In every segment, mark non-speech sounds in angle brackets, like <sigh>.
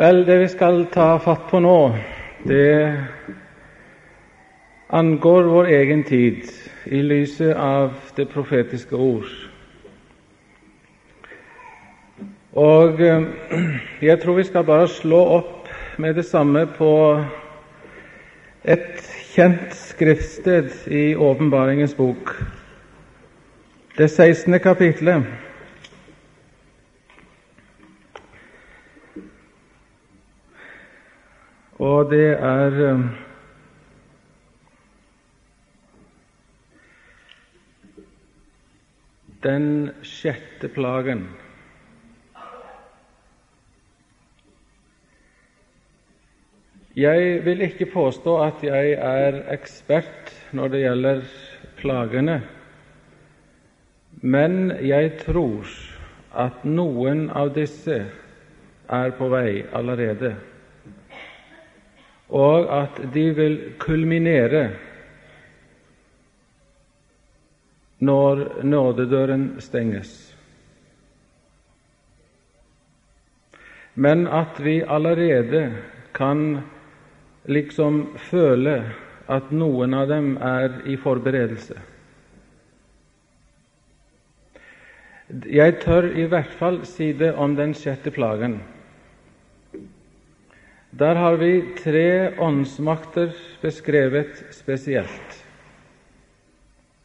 Vel, det vi skal ta fatt på nå, det angår vår egen tid i lyset av det profetiske ord. Og eh, jeg tror vi skal bare slå opp med det samme på et kjent skriftsted i Åpenbaringens bok, det 16. kapitlet. Og det er eh, den sjette plagen. Jeg vil ikke påstå at jeg er ekspert når det gjelder plagene, men jeg tror at noen av disse er på vei allerede og at de vil kulminere når nådedøren stenges. Men at vi allerede kan liksom føle at noen av dem er i forberedelse. Jeg tør i hvert fall si det om den sjette plagen. Der har vi tre åndsmakter beskrevet spesielt.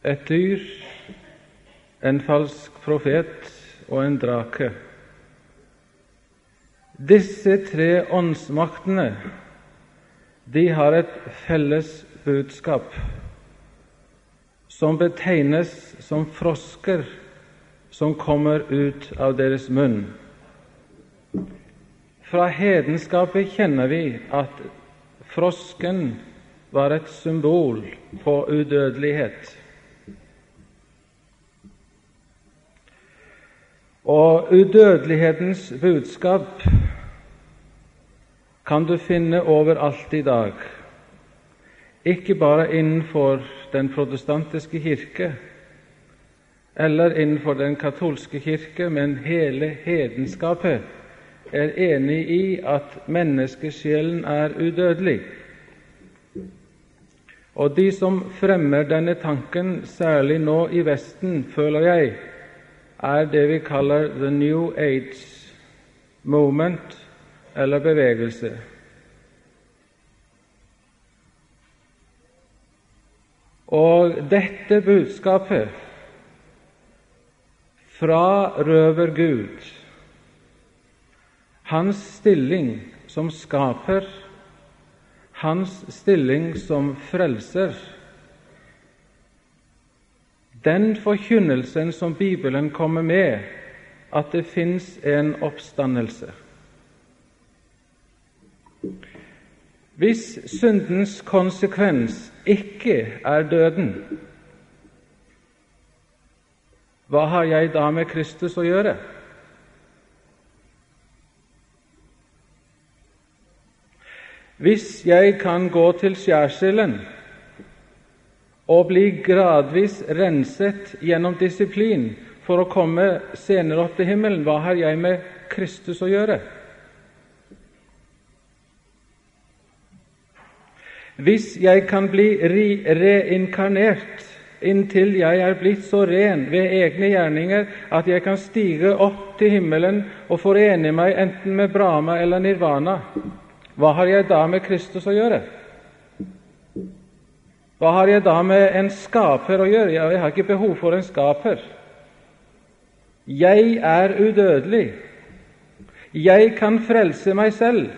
Et dyr, en falsk profet og en drake. Disse tre åndsmaktene de har et felles budskap som betegnes som frosker som kommer ut av deres munn. Fra hedenskapet kjenner vi at frosken var et symbol på udødelighet. Og udødelighetens budskap kan du finne overalt i dag, ikke bare innenfor den protestantiske kirke eller innenfor den katolske kirke, men hele hedenskapet er enig i at menneskesjelen er udødelig. Og de som fremmer denne tanken, særlig nå i Vesten, føler jeg, er det vi kaller the New Age moment, eller bevegelse. Og dette budskapet fra røver Gud hans stilling som skaper, hans stilling som frelser. Den forkynnelsen som Bibelen kommer med, at det fins en oppstandelse. Hvis syndens konsekvens ikke er døden, hva har jeg da med Kristus å gjøre? Hvis jeg kan gå til skjærsilden og bli gradvis renset gjennom disiplin for å komme senere opp til himmelen, hva har jeg med Kristus å gjøre? Hvis jeg kan bli reinkarnert inntil jeg er blitt så ren ved egne gjerninger at jeg kan stige opp til himmelen og forene meg enten med Brahma eller Nirvana, hva har jeg da med Kristus å gjøre? Hva har jeg da med en skaper å gjøre? Jeg har ikke behov for en skaper. Jeg er udødelig. Jeg kan frelse meg selv.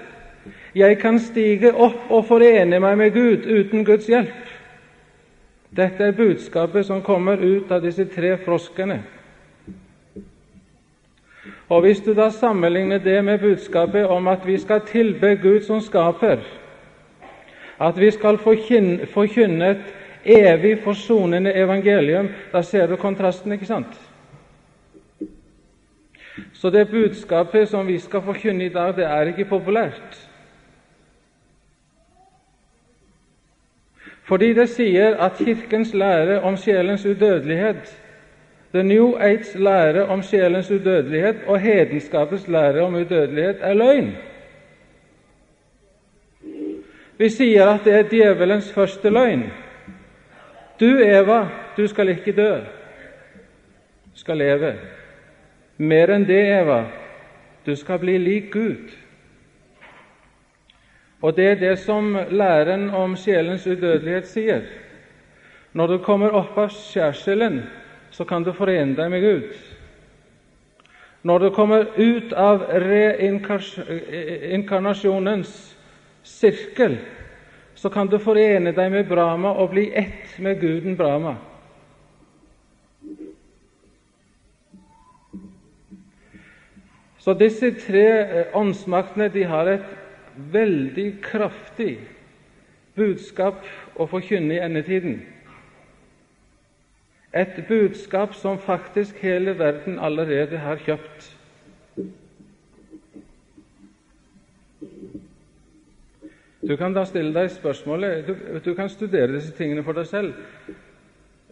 Jeg kan stige opp og forene meg med Gud uten Guds hjelp. Dette er budskapet som kommer ut av disse tre froskene. Og Hvis du da sammenligner det med budskapet om at vi skal tilbe Gud som skaper, at vi skal forkynne et evig forsonende evangelium, da ser du kontrasten, ikke sant? Så det budskapet som vi skal forkynne i dag, det er ikke populært. Fordi det sier at Kirkens lære om sjelens udødelighet The New Age lære om sjelens udødelighet og hedenskapets lære om udødelighet er løgn. Vi sier at det er djevelens første løgn. Du, Eva, du skal ikke dø. Du skal leve. Mer enn det, Eva, du skal bli lik Gud. Og det er det som læren om sjelens udødelighet sier. Når du kommer opp av skjærsilden, så kan du forene deg med Gud. Når du kommer ut av reinkarnasjonens sirkel, så kan du forene deg med Brahma og bli ett med guden Brahma. Så disse tre eh, åndsmaktene de har et veldig kraftig budskap å forkynne i endetiden. Et budskap som faktisk hele verden allerede har kjøpt. Du kan da stille deg spørsmålet Du, du kan studere disse tingene for deg selv.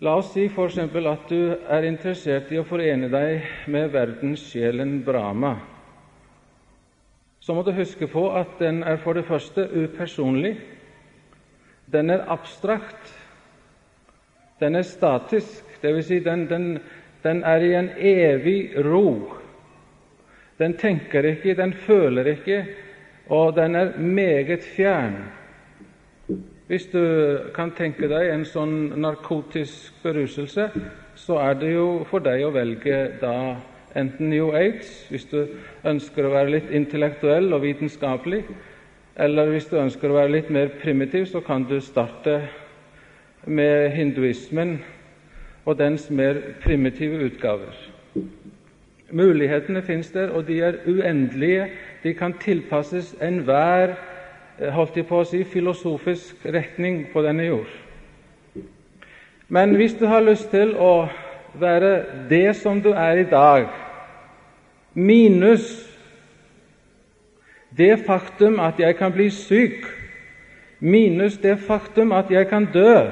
La oss si f.eks. at du er interessert i å forene deg med verdenssjelen Brahma. Så må du huske på at den er for det første upersonlig. Den er abstrakt. Den er statisk. Dvs. Si den, den, den er i en evig ro. Den tenker ikke, den føler ikke, og den er meget fjern. Hvis du kan tenke deg en sånn narkotisk beruselse, så er det jo for deg å velge da enten New Age, hvis du ønsker å være litt intellektuell og vitenskapelig, eller hvis du ønsker å være litt mer primitiv, så kan du starte med hinduismen og dens mer primitive utgaver. Mulighetene fins der, og de er uendelige. De kan tilpasses enhver eh, holdt jeg på å si, filosofisk retning på denne jord. Men hvis du har lyst til å være det som du er i dag, minus det faktum at jeg kan bli syk, minus det faktum at jeg kan dø,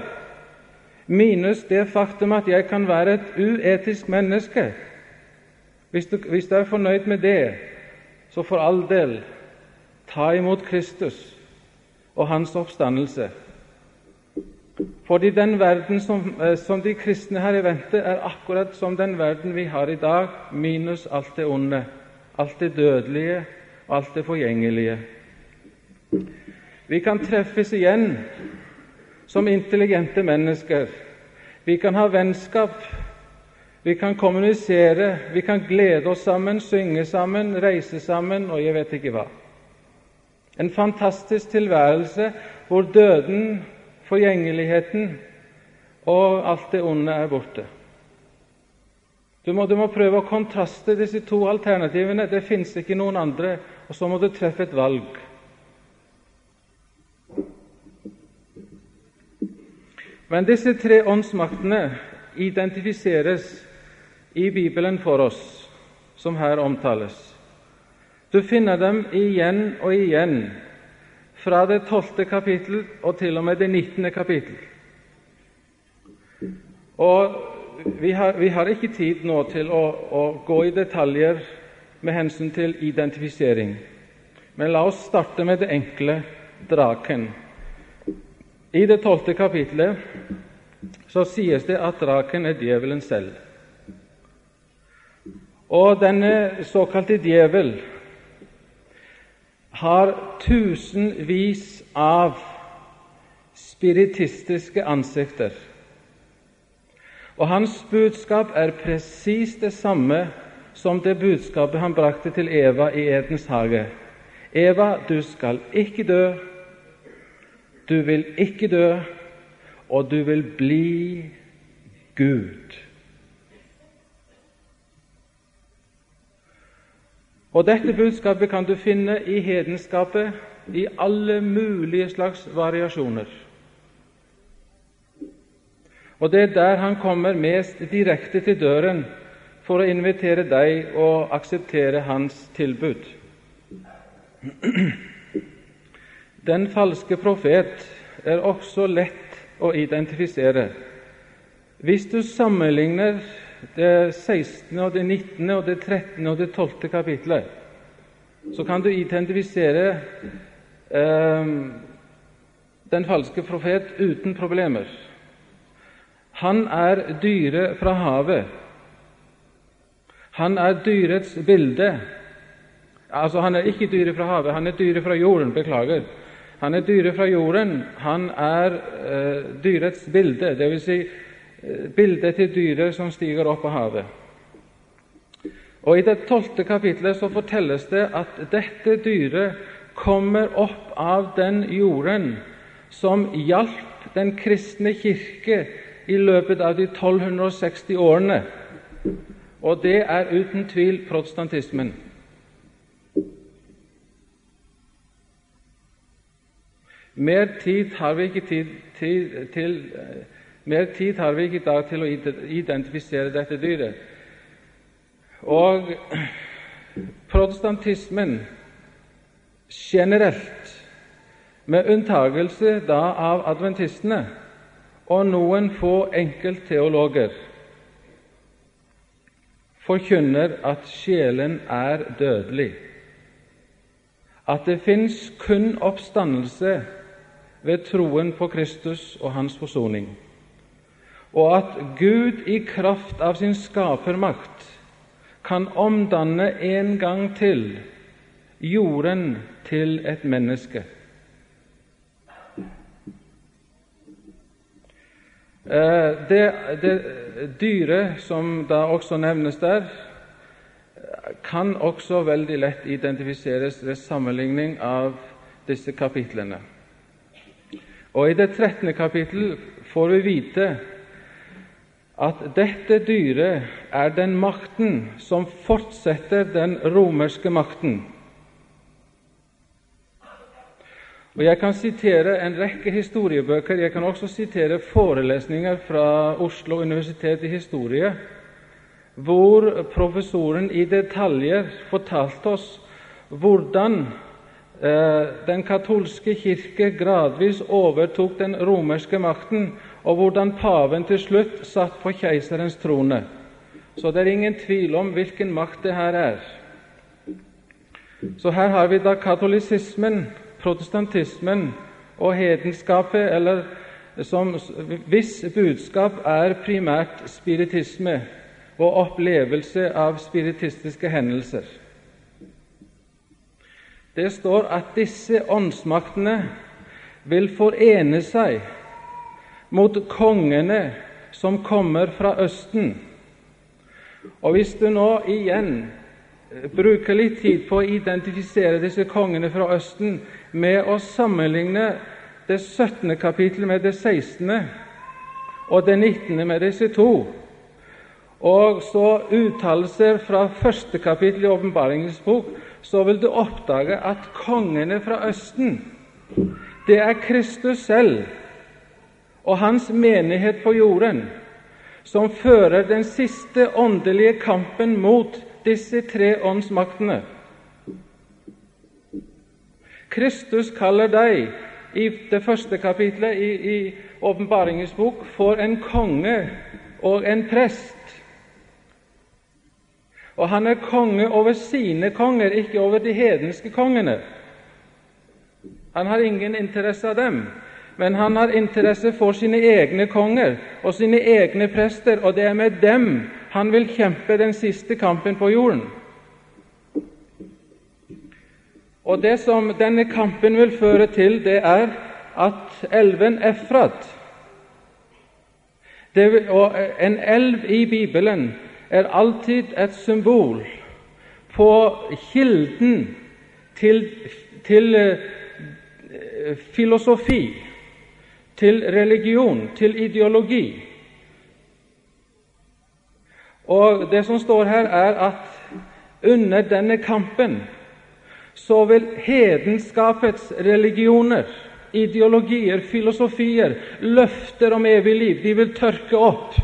minus det faktum at jeg kan være et uetisk menneske. Hvis du, hvis du er fornøyd med det, så for all del ta imot Kristus og hans oppstandelse. Fordi den verden som, eh, som, de kristne her i vente, er akkurat som den verden vi har i dag, minus alt det onde, alt det dødelige og alt det forgjengelige. Vi kan treffes igjen som intelligente mennesker. Vi kan ha vennskap, vi kan kommunisere, vi kan glede oss sammen, synge sammen, reise sammen og jeg vet ikke hva. En fantastisk tilværelse hvor døden, forgjengeligheten og alt det onde er borte. Du må, du må prøve å kontraste disse to alternativene. Det fins ikke noen andre. Og så må du treffe et valg. Men disse tre åndsmaktene identifiseres i Bibelen for oss, som her omtales. Du finner dem igjen og igjen fra det tolvte kapittel og til og med det nittende kapittel. Og vi har, vi har, ikke tid nå til å, å gå i detaljer med hensyn til identifisering, men la oss starte med det enkle draken. I det tolvte kapitlet så sies det at draken er djevelen selv. Og denne såkalte djevel har tusenvis av spiritistiske ansikter. Og hans budskap er presis det samme som det budskapet han brakte til Eva i Edens hage. Eva, du skal ikke dø, du vil ikke dø, og du vil bli Gud. Og Dette budskapet kan du finne i hedenskapet i alle mulige slags variasjoner. Og Det er der han kommer mest direkte til døren for å invitere deg og akseptere hans tilbud. Den falske profet er også lett å identifisere. Hvis du sammenligner det 16., og det 19., og det 13. og det 12. kapitlet, så kan du identifisere eh, den falske profet uten problemer. Han er dyret fra havet. Han er dyrets bilde. Altså, han er ikke dyret fra havet, han er dyret fra jorden. Beklager. Han er dyret fra jorden. Han er eh, dyrets bilde, dvs. Si, eh, bildet til dyret som stiger opp av havet. Og I det tolvte kapitlet så fortelles det at dette dyret kommer opp av den jorden som hjalp den kristne kirke i løpet av de 1260 årene. Og det er uten tvil protestantismen. Mer tid har vi ikke tid til, til mer tid har vi ikke i dag til å identifisere dette dyret. Og <clears throat> protestantismen generelt, med unntagelse da av adventistene og noen få enkeltteologer, forkynner at sjelen er dødelig, at det fins kun oppstandelse ved troen på Kristus og hans forsoning, og at Gud i kraft av sin skapermakt kan omdanne en gang til jorden til et menneske. Eh, det, det dyret som da også nevnes der, kan også veldig lett identifiseres ved sammenligning av disse kapitlene. Og I det 13. kapittel får vi vite at dette dyret er den makten som fortsetter den romerske makten. Og Jeg kan sitere en rekke historiebøker. Jeg kan også sitere forelesninger fra Oslo universitet i historie, hvor professoren i detaljer fortalte oss hvordan den katolske kirke gradvis overtok den romerske makten, og hvordan paven til slutt satt på keiserens trone. Så det er ingen tvil om hvilken makt det her er. Så her har vi da katolisismen, protestantismen og hedenskapet, eller som, hvis budskap er primært spiritisme og opplevelse av spiritistiske hendelser. Det står at disse åndsmaktene vil forene seg mot kongene som kommer fra Østen. Og Hvis du nå igjen eh, bruker litt tid på å identifisere disse kongene fra Østen med å sammenligne det 17. kapittelet med det 16. og det 19. med disse to, og så uttalelser fra første kapittel i Åpenbaringens bok, så vil du oppdage at kongene fra Østen, det er Kristus selv og hans menighet på jorden, som fører den siste åndelige kampen mot disse tre åndsmaktene. Kristus kaller deg i det første kapitlet i, i Åpenbaringens bok for en konge og en prest. Og han er konge over sine konger, ikke over de hedenske kongene. Han har ingen interesse av dem men han har interesse for sine egne konger og sine egne prester, og det er med dem han vil kjempe den siste kampen på jorden. Og Det som denne kampen vil føre til, det er at elven Efrat det, og En elv i Bibelen er alltid et symbol på kilden til, til uh, filosofi til religion, til ideologi. Og Det som står her, er at under denne kampen så vil hedenskapets religioner, ideologier, filosofier, løfter om evig liv, de vil tørke opp.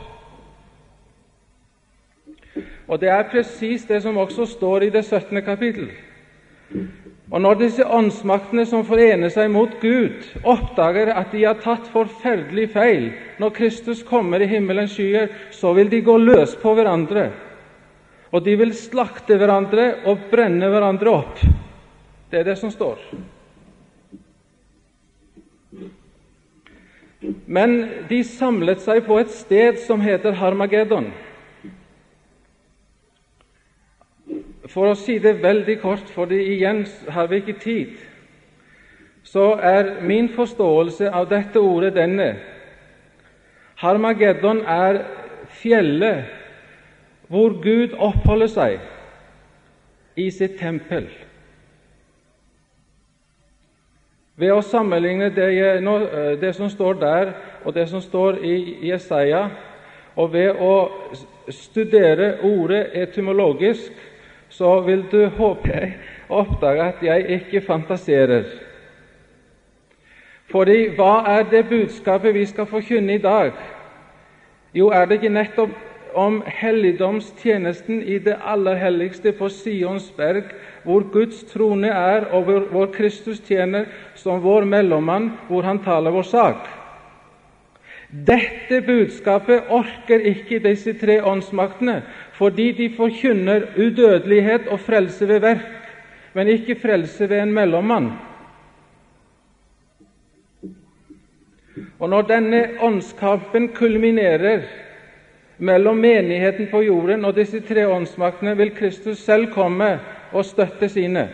Og Det er presis det som også står i det 17. kapittel. Og når disse åndsmaktene som forener seg mot Gud, oppdager at de har tatt forferdelig feil når Kristus kommer i himmelens skyer, så vil de gå løs på hverandre. Og de vil slakte hverandre og brenne hverandre opp. Det er det som står. Men de samlet seg på et sted som heter Harmageddon. For å si det veldig kort, for igjen har vi ikke tid, så er min forståelse av dette ordet denne Harmageddon er fjellet hvor Gud oppholder seg i sitt tempel. Ved å sammenligne det, det, som står der, og det som står i Jesaja, og ved å studere ordet etymologisk, så vil du, håper jeg, oppdage at jeg ikke fantaserer. Fordi hva er det budskapet vi skal forkynne i dag? Jo, er det ikke nettopp om helligdomstjenesten i det aller helligste på Sions berg, hvor Guds trone er, og hvor, Kristus tjener som vår mellommann, hvor han taler vår sak. Dette budskapet orker ikke disse tre åndsmaktene, fordi de forkynner udødelighet og frelse ved verk, men ikke frelse ved en mellommann. Og Når denne åndskampen kulminerer mellom menigheten på jorden og disse tre åndsmaktene, vil Kristus selv komme og støtte sine.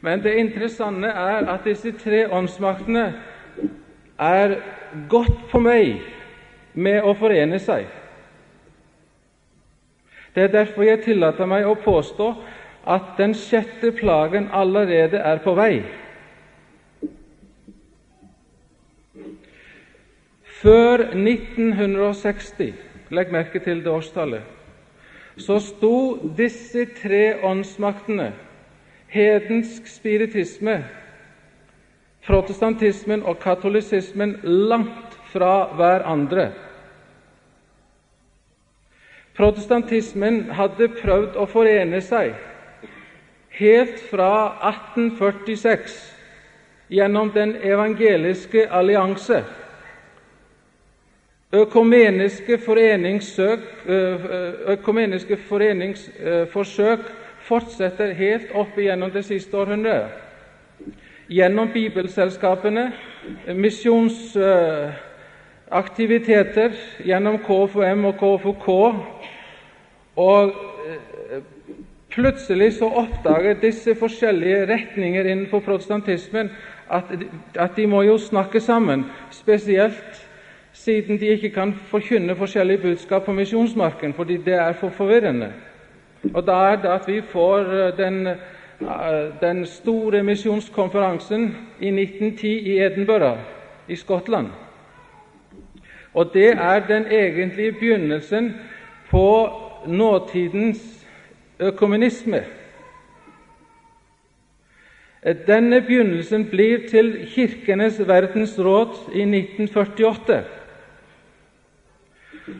Men det interessante er at disse tre åndsmaktene er godt på vei med å forene seg. Det er derfor jeg tillater meg å påstå at den sjette plagen allerede er på vei. Før 1960, legg merke til det årstallet, så sto disse tre åndsmaktene, hedensk spiritisme, protestantismen og katolisismen, langt fra hverandre. Protestantismen hadde prøvd å forene seg helt fra 1846 gjennom Den evangeliske allianse Økumeniske, foreningsforsøk fortsetter helt opp igjennom det siste århundret. Gjennom bibelselskapene, misjonsaktiviteter gjennom KFUM og KFUK. Og plutselig så oppdager disse forskjellige retninger innenfor protestantismen at, at de må jo snakke sammen, spesielt siden de ikke kan forkynne forskjellige budskap på misjonsmarken, fordi det er for forvirrende. Og Da er det at vi får eh, den, eh, den store misjonskonferansen i 1910 i Edinburgh i Skottland. Og det er den egentlige begynnelsen på nåtidens økumenisme. Denne begynnelsen blir til Kirkenes verdensråd i 1948.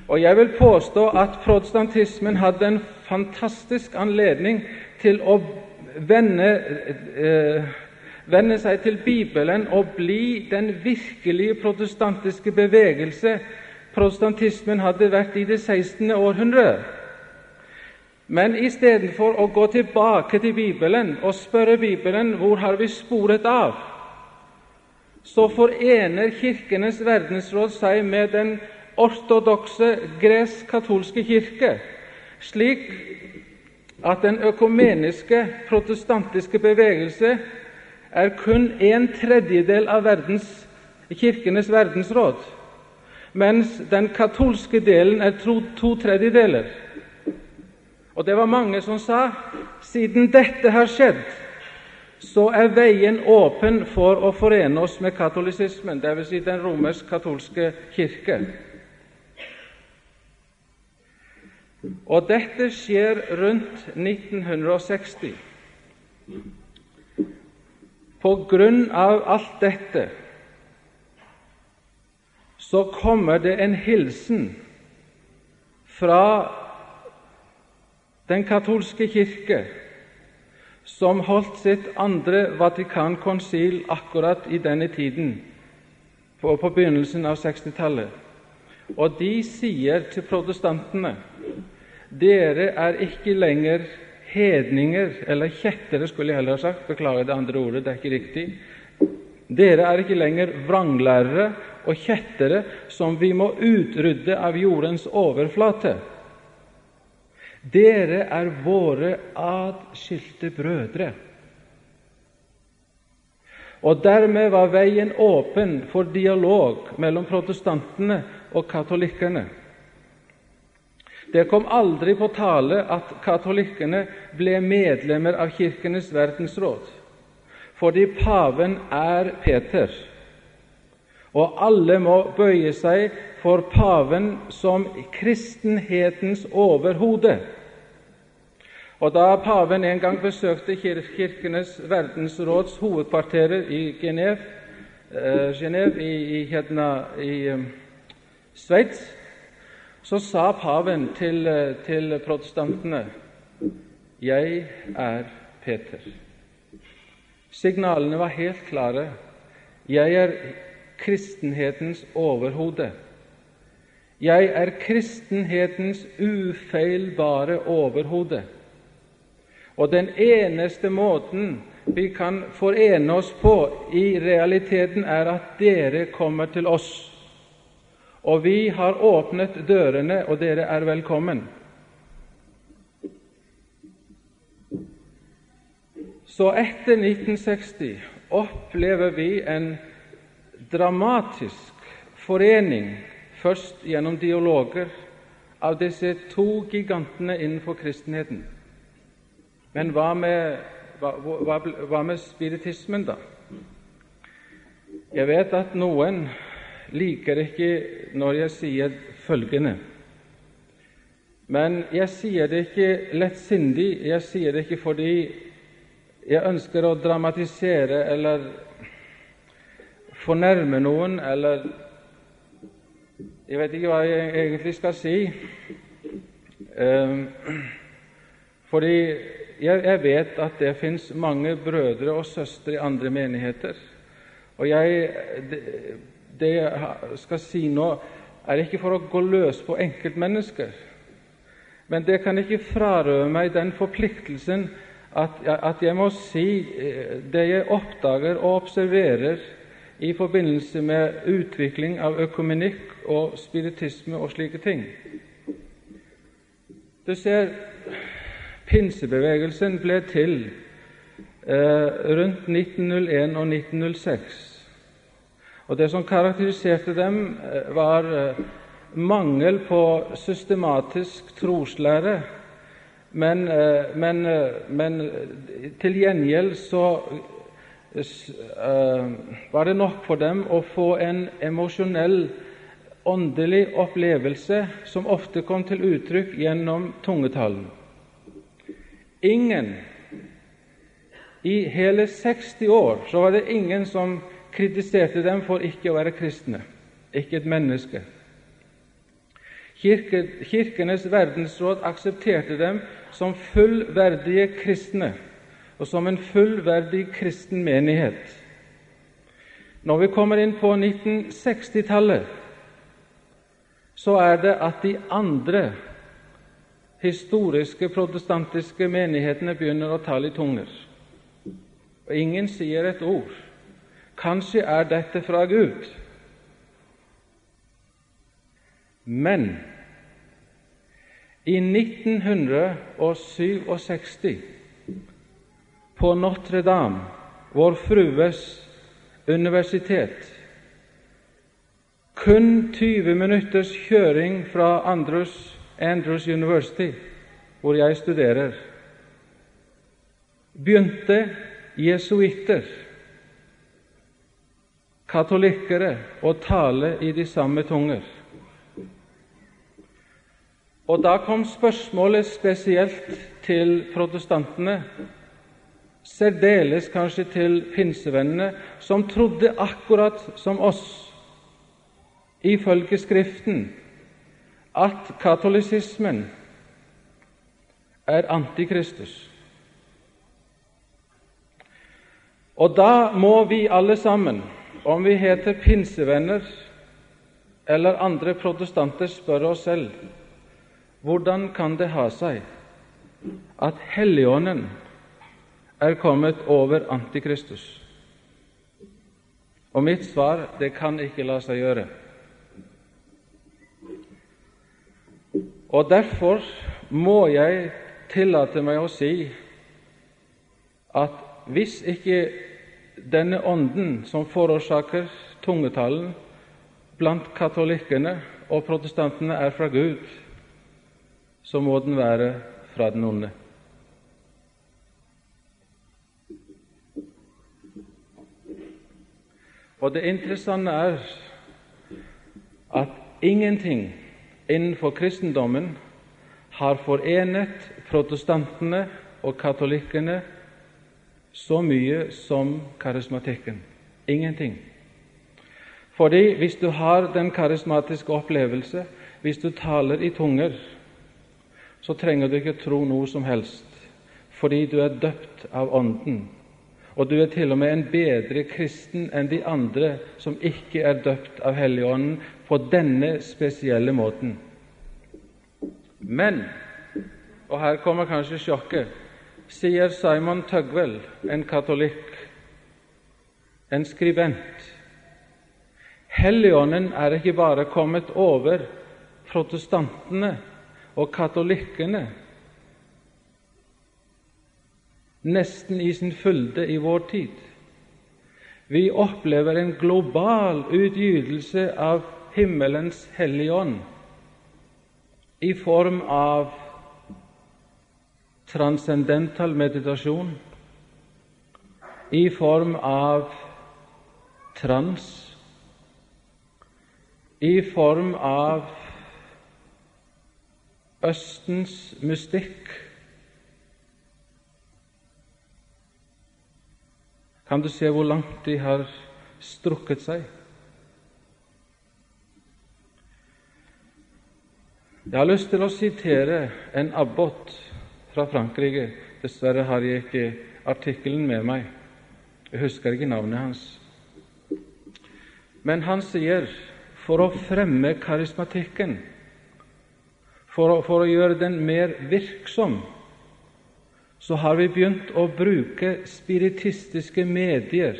Og jeg vil påstå at protestantismen hadde en fantastisk anledning til å vende, eh, vende seg til Bibelen og bli den virkelige protestantiske bevegelse protestantismen hadde vært i det 16. århundre. Men istedenfor å gå tilbake til Bibelen og spørre Bibelen hvor har vi sporet av, så forener Kirkenes verdensråd seg med den ortodokse gresk-katolske kirke, slik at den økumeniske protestantiske bevegelse er kun en tredjedel av verdens, kirkenes verdensråd, mens den katolske delen er to, to tredjedeler. Og det var mange som sa siden dette har skjedd, så er veien åpen for å forene oss med katolisismen, dvs. Si den romersk-katolske kirke. Og dette skjer rundt 1960. På grunn av alt dette så kommer det en hilsen fra den katolske kirke, som holdt sitt andre Vatikankonsil akkurat i denne tiden, på, på begynnelsen av 60-tallet. Og de sier til protestantene dere er ikke lenger hedninger, eller kjettere, skulle jeg heller ha sagt. Beklager det andre ordet, det er ikke riktig. Dere er ikke lenger vranglærere og kjettere som vi må utrydde av jordens overflate. Dere er våre adskilte brødre. Og Dermed var veien åpen for dialog mellom protestantene og katolikkene. Det kom aldri på tale at katolikkene ble medlemmer av Kirkenes verdensråd, fordi paven er Peter, og alle må bøye seg for paven som kristenhetens overhode. Og Da paven en gang besøkte Kirkenes verdensråds hovedkvarterer i Genéve, eh, i, i, i, i um, Sveits, så sa paven til, eh, til protestantene Jeg er Peter. Signalene var helt klare. Jeg er kristenhetens overhode. Jeg er kristenhetens ufeilbare overhode. Og den eneste måten vi kan forene oss på i realiteten, er at dere kommer til oss. Og vi har åpnet dørene, og dere er velkommen. Så etter 1960 opplever vi en dramatisk forening, først gjennom dialoger, av disse to gigantene innenfor kristenheten. Men hva med, hva, hva, hva med spiritismen, da? Jeg vet at noen liker ikke når jeg sier følgende. Men jeg sier det ikke lettsindig, jeg sier det ikke fordi jeg ønsker å dramatisere eller fornærme noen, eller Jeg vet ikke hva jeg egentlig skal si. Um, fordi jeg, jeg, vet at det fins mange brødre og søstre i andre menigheter. Og jeg, det, det jeg skal si nå, er ikke for å gå løs på enkeltmennesker. Men det kan ikke frarøve meg den forpliktelsen at, at jeg må si eh, det jeg oppdager og observerer i forbindelse med utvikling av økumenikk og spiritisme og slike ting. Du ser, pinsebevegelsen ble til eh, rundt 1901 og 1906. Og Det som karakteriserte dem, eh, var eh, mangel på systematisk troslære. Men, eh, men, men til gjengjeld så var det nok for dem å få en emosjonell, åndelig opplevelse som ofte kom til uttrykk gjennom tungetalen. Ingen I hele 60 år så var det ingen som kritiserte dem for ikke å være kristne, ikke et menneske. Kirke, kirkenes verdensråd aksepterte dem som fullverdige kristne og som en fullverdig kristen menighet. Når vi kommer inn på 1960-tallet, så er det at de andre historiske protestantiske menighetene begynner å tale i tunger. Og ingen sier et ord. Kanskje er dette fra Gud. Men i 1967 på Notre-Dame, Vår Frues universitet. Kun 20 minutters kjøring fra Andrews, Andrews University, hvor jeg studerer, begynte jesuitter, katolikkere, å tale i de samme tunger. Og da kom spørsmålet spesielt til protestantene særdeles kanskje til pinsevennene, som trodde akkurat som oss, ifølge Skriften, at katolisismen er antikristus. Og da må vi alle sammen, om vi heter pinsevenner eller andre protestanter, spørre oss selv hvordan kan det ha seg at Helligånden er kommet over Antikristus. Og mitt svar det kan ikke la seg gjøre. Og derfor må jeg tillate meg å si at hvis ikke denne ånden som forårsaker tungetallen blant katolikkene og protestantene, er fra Gud, så må den være fra den onde. Og det interessante er at ingenting innenfor kristendommen har forenet protestantene og katolikkene så mye som karismatikken. Ingenting. Fordi hvis du har den karismatiske opplevelse, hvis du taler i tunger, så trenger du ikke tro noe som helst, fordi du er døpt av Ånden. Og du er til og med en bedre kristen enn de andre som ikke er døpt av Helligånden på denne spesielle måten. Men, og her kommer kanskje sjokket, sier Simon Tøgvel, en katolikk, en skribent Helligånden er ikke bare kommet over protestantene og katolikkene nesten i sin fylde i vår tid. Vi opplever en global utgytelse av himmelens hellige ånd i form av transcendental meditasjon, i form av trans i form av Østens mystikk. Kan du se hvor langt de har strukket seg? Jeg har lyst til å sitere en abbot fra Frankrike. Dessverre har jeg ikke artikkelen med meg. Jeg husker ikke navnet hans. Men han sier for å fremme karismatikken, for å, for å gjøre den mer virksom, så har vi begynt å bruke spiritistiske medier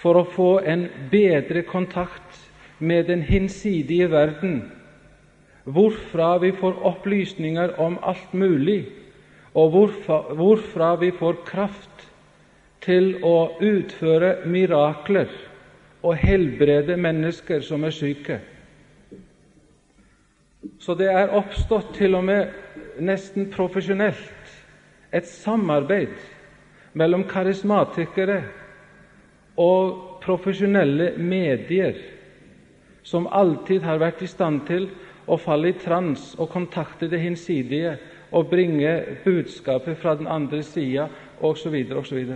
for å få en bedre kontakt med den hinsidige verden, hvorfra vi får opplysninger om alt mulig, og hvorfra, hvorfra vi får kraft til å utføre mirakler og helbrede mennesker som er syke. Så det er oppstått til og med nesten profesjonelt et samarbeid mellom karismatikere og profesjonelle medier som alltid har vært i stand til å falle i trans og kontakte det hinsidige og bringe budskapet fra den andre sida osv. osv.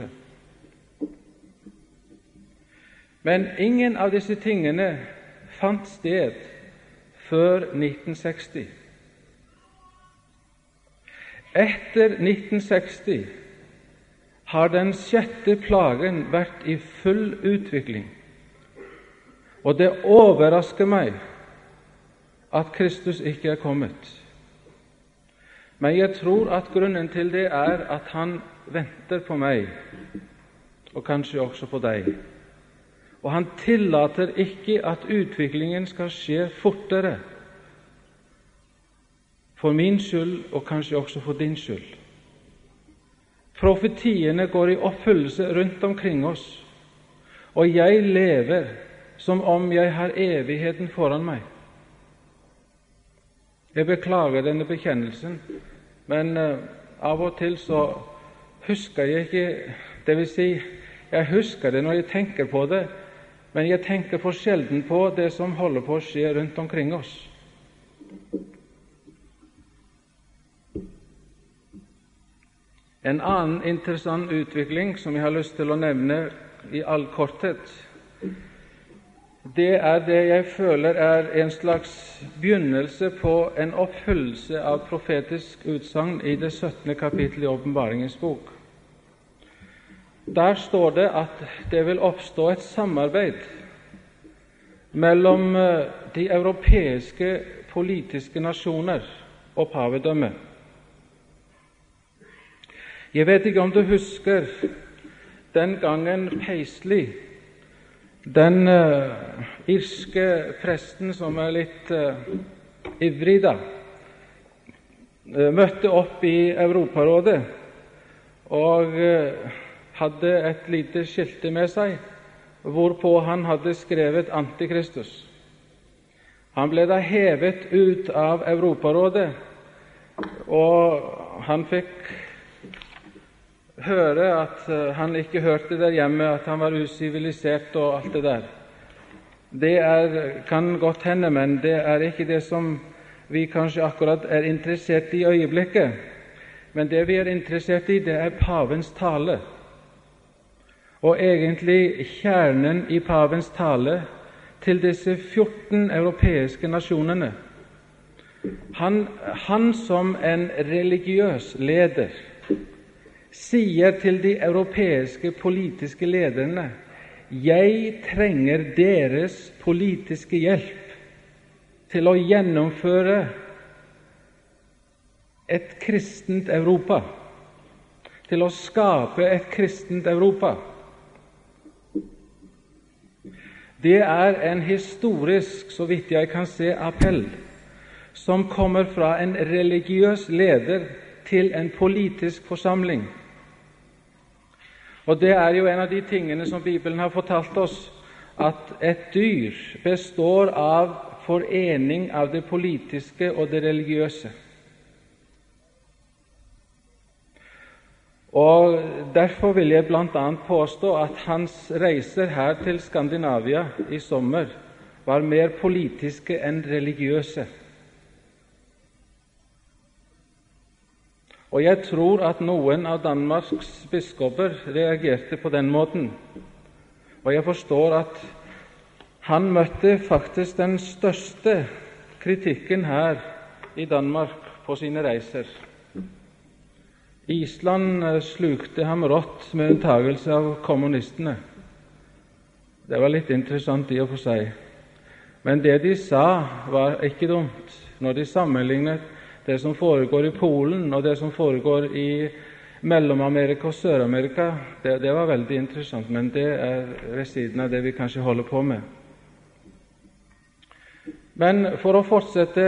Men ingen av disse tingene fant sted før 1960. Etter 1960 har den sjette plagen vært i full utvikling. Og det overrasker meg at Kristus ikke er kommet. Men jeg tror at grunnen til det er at han venter på meg, og kanskje også på deg. Og han tillater ikke at utviklingen skal skje fortere, for min skyld og kanskje også for din skyld. Profetiene går i oppfyllelse rundt omkring oss, og jeg lever som om jeg har evigheten foran meg. Jeg beklager denne bekjennelsen, men uh, av og til så husker jeg ikke Det vil si, jeg husker det når jeg tenker på det, men jeg tenker for sjelden på det som holder på å skje rundt omkring oss. En annen interessant utvikling som jeg har lyst til å nevne i all korthet, det er det jeg føler er en slags begynnelse på en oppfyllelse av profetisk utsagn i det 17. kapittel i Åpenbaringens bok. Der står det at det vil oppstå et samarbeid mellom eh, de europeiske politiske nasjoner og pavedømmet. Jeg vet ikke om du husker den gangen Paisley Den uh, irske presten som er litt uh, ivrig, da, uh, møtte opp i Europarådet og hadde et lite skilte med seg hvorpå han hadde skrevet 'Antikristus'. Han ble da hevet ut av Europarådet, og han fikk høre at eh, han ikke hørte der hjemme, at han var usivilisert og alt det der. Det er, kan godt hende, men det er ikke det som vi kanskje akkurat er interessert i i øyeblikket. Men det vi er interessert i, det er pavens tale. Og egentlig kjernen i pavens tale til disse 14 europeiske nasjonene. Han, han som en religiøs leder sier til de europeiske politiske lederne jeg trenger deres politiske hjelp til å gjennomføre et kristent Europa, til å skape et kristent Europa. Det er en historisk, så vidt jeg kan se, appell som kommer fra en religiøs leder til en politisk forsamling. Og Det er jo en av de tingene som Bibelen har fortalt oss, at et dyr består av forening av det politiske og det religiøse. Og Derfor vil jeg bl.a. påstå at hans reiser her til Skandinavia i sommer var mer politiske enn religiøse. Og jeg tror at noen av Danmarks biskoper reagerte på den måten. Og jeg forstår at han møtte faktisk den største kritikken her i Danmark på sine reiser. Island eh, slukte ham rått, med unntagelse av kommunistene. Det var litt interessant i og for seg. Men det de sa, var ikke dumt når de sammenlignet det som foregår i Polen, og det som foregår i Mellom-Amerika og Sør-Amerika. Det, det, var veldig interessant, men det er ved siden av det vi kanskje holder på med. Men for å fortsette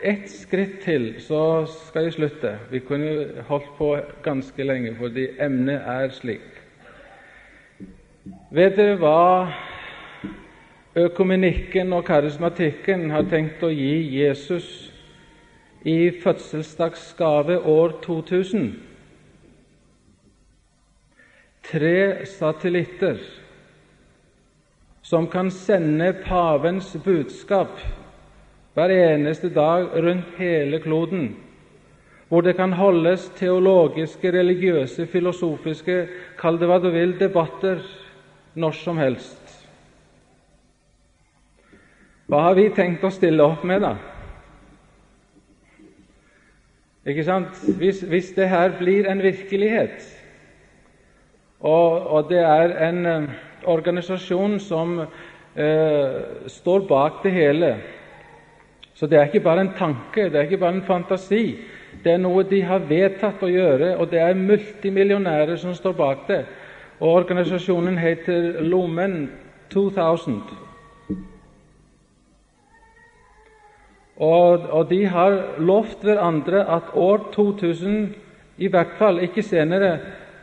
ett skritt til, så skal jeg slutte. Vi kunne holdt på ganske lenge, fordi emnet er slik. Vet dere hva økumenikken og karismatikken har tenkt å gi Jesus i fødselsdagsgave år 2000 tre satellitter som kan sende pavens budskap hver eneste dag rundt hele kloden, hvor det kan holdes teologiske, religiøse, filosofiske, kall det hva du vil, debatter når som helst. Hva har vi tenkt å stille opp med, da? Ikke sant? Hvis, hvis det her blir en virkelighet, og, og det er en uh, organisasjon som eh, står bak det hele Så det er ikke bare en tanke, det er ikke bare en fantasi. Det er noe de har vedtatt å gjøre, og det er multimillionærer som står bak det. Og Organisasjonen heter Lomen 2000. Og, og, de har lovt hverandre at år 2000, i hvert fall ikke senere,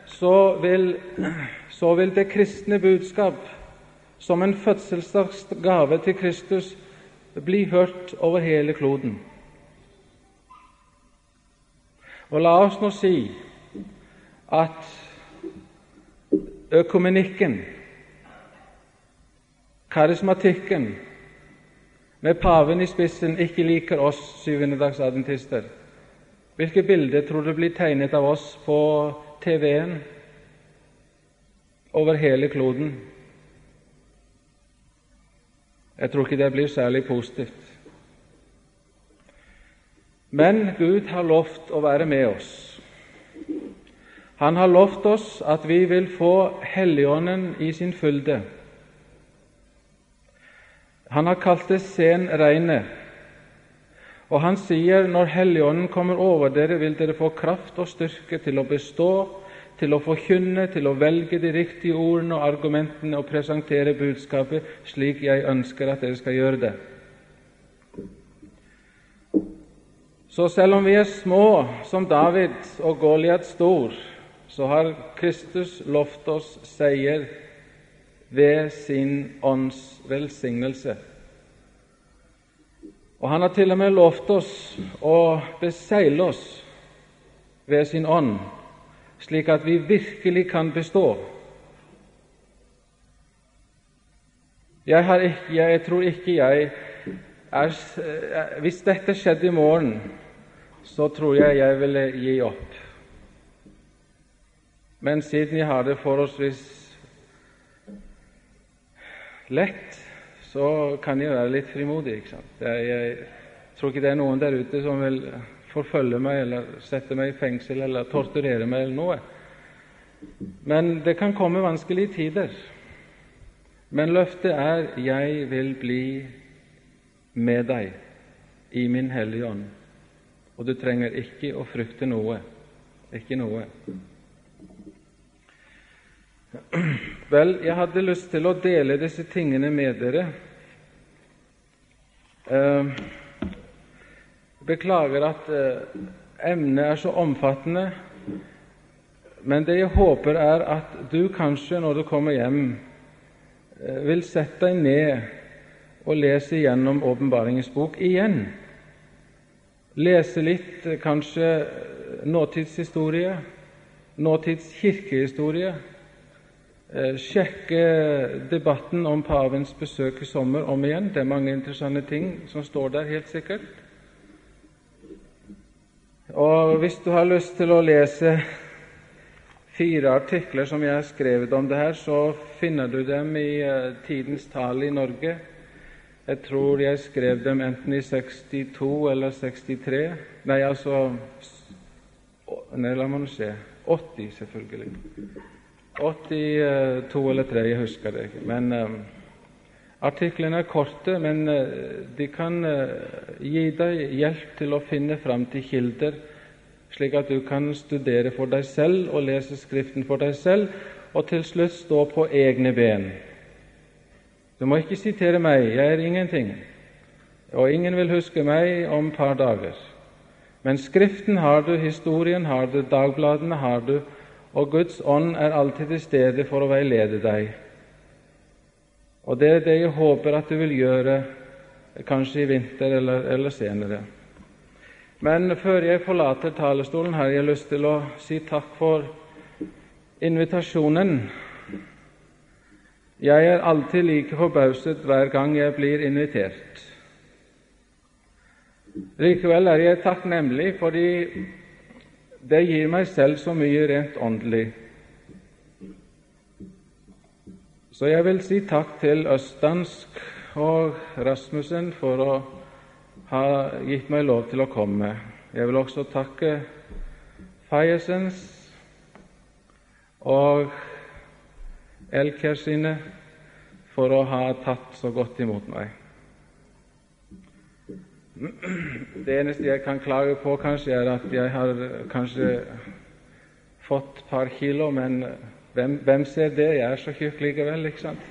så vil, så vil det kristne budskap som en fødselsdagsgave til Kristus bli hørt over hele kloden. Og la oss nå si at økumenikken, karismatikken, med paven i spissen ikke liker oss syvendedagsadventister, hvilke bilder tror du blir tegnet av oss på TV-en over hele kloden? Jeg tror ikke det blir særlig positivt. Men Gud har lovt å være med oss. Han har lovt oss at vi vil få Helligånden i sin fylde. Han har kalt det sen reine. Og han sier når Helligånden kommer over dere, vil dere få kraft og styrke til å bestå, til å forkynne, til å velge de riktige ordene og argumentene og presentere budskapet slik jeg ønsker at dere skal gjøre det. Så selv om vi er små som David og Goliat stor, så har Kristus lovt oss seier ved sin ånds velsignelse. Og han har til og med lovt oss å besegle oss ved sin ånd, slik at vi virkelig kan bestå. Jeg, ikke, jeg tror ikke jeg er Hvis dette skjedde i morgen, så tror jeg jeg ville gi opp. Men siden jeg har det forholdsvis lett, så kan jeg være litt frimodig. ikke sant? Jeg, tror ikke det er noen der ute som vil forfølge meg eller sette meg i fengsel eller torturere meg eller noe. Men det kan komme vanskelige tider. Men løftet er 'Jeg vil bli med deg i min Hellige Ånd', og du trenger ikke å frykte noe. Ikke noe. Vel, jeg hadde lyst til å dele disse tingene med dere. Eh, beklager at eh, emnet er så omfattende, men det jeg håper, er at du kanskje når du kommer hjem, eh, vil sette deg ned og lese gjennom Åpenbaringens bok igjen. Lese litt kanskje nåtidshistorie, nåtids kirkehistorie Eh, sjekke debatten om pavens besøk i sommer om igjen. Det er mange interessante ting som står der, helt sikkert. Og hvis du har lyst til å lese fire artikler som jeg har skrevet om det her, så finner du dem i uh, Tidens tale i Norge. Jeg tror jeg skrev dem enten i 62 eller 63 Nei, altså Nei, la meg se 80, selvfølgelig. 82 eller 3, jeg husker det ikke. Men uh, Artiklene er korte, men uh, de kan uh, gi deg hjelp til å finne fram til kilder, slik at du kan studere for deg selv og lese Skriften for deg selv, og til slutt stå på egne ben. Du må ikke sitere meg, jeg er ingenting, og ingen vil huske meg om et par dager. Men Skriften har du, historien har du, dagbladene har du, og Guds ånd er alltid til stede for å veilede deg. Og Det er det jeg håper at du vil gjøre, kanskje i vinter eller, eller senere. Men før jeg forlater talerstolen, har jeg lyst til å si takk for invitasjonen. Jeg er alltid like forbauset hver gang jeg blir invitert. Likevel er jeg takknemlig fordi det gir meg selv så mye rent åndelig. Så jeg vil si takk til Østdansk og Rasmussen for å ha gitt meg lov til å komme. Jeg vil også takke Fajasens og Elker sine for å ha tatt så godt imot meg. Det eneste jeg kan klage på, kanskje, er at jeg har kanskje fått et par kilo, men hvem, hvem, ser det? Jeg er så tjukk likevel, ikke sant?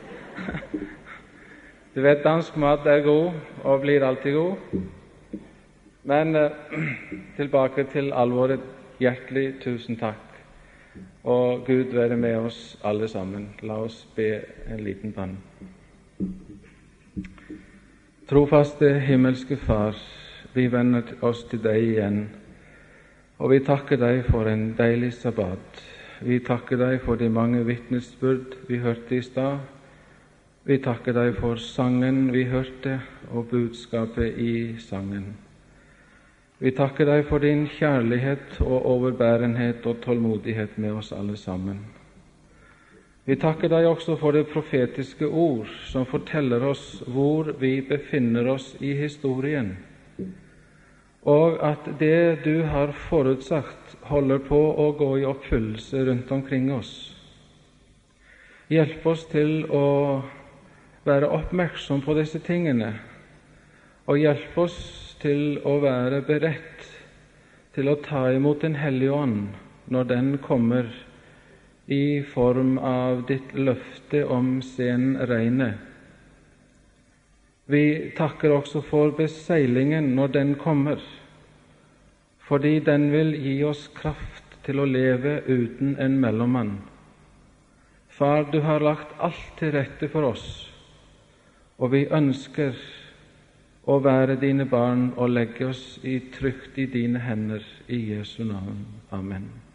Du vet, dansk mat er god og blir alltid god. Men eh, tilbake til alvoret. Hjertelig tusen takk. Og Gud være med oss alle sammen. La oss be en liten bønn. Trofaste himmelske Far, vi vender oss til deg igjen, og vi takker deg for en deilig sabbat. Vi takker deg for de mange vitnesbyrd vi hørte i stad. Vi takker deg for sangen vi hørte, og budskapet i sangen. Vi takker deg for din kjærlighet og overbærenhet og tålmodighet med oss alle sammen. Vi takker deg også for det profetiske ord som forteller oss hvor vi befinner oss i historien, og at det du har forutsagt, holder på å gå i oppfyllelse rundt omkring oss. Hjelp oss til å være oppmerksom på disse tingene, og hjelp oss til å være beredt til å ta imot Den hellige ånd når den kommer i form av ditt løfte om senregnet. Vi takker også for beseilingen når den kommer, fordi den vil gi oss kraft til å leve uten en mellommann. Far, du har lagt alt til rette for oss, og vi ønsker å være dine barn og legge oss i trygt i dine hender i Jesu navn. Amen.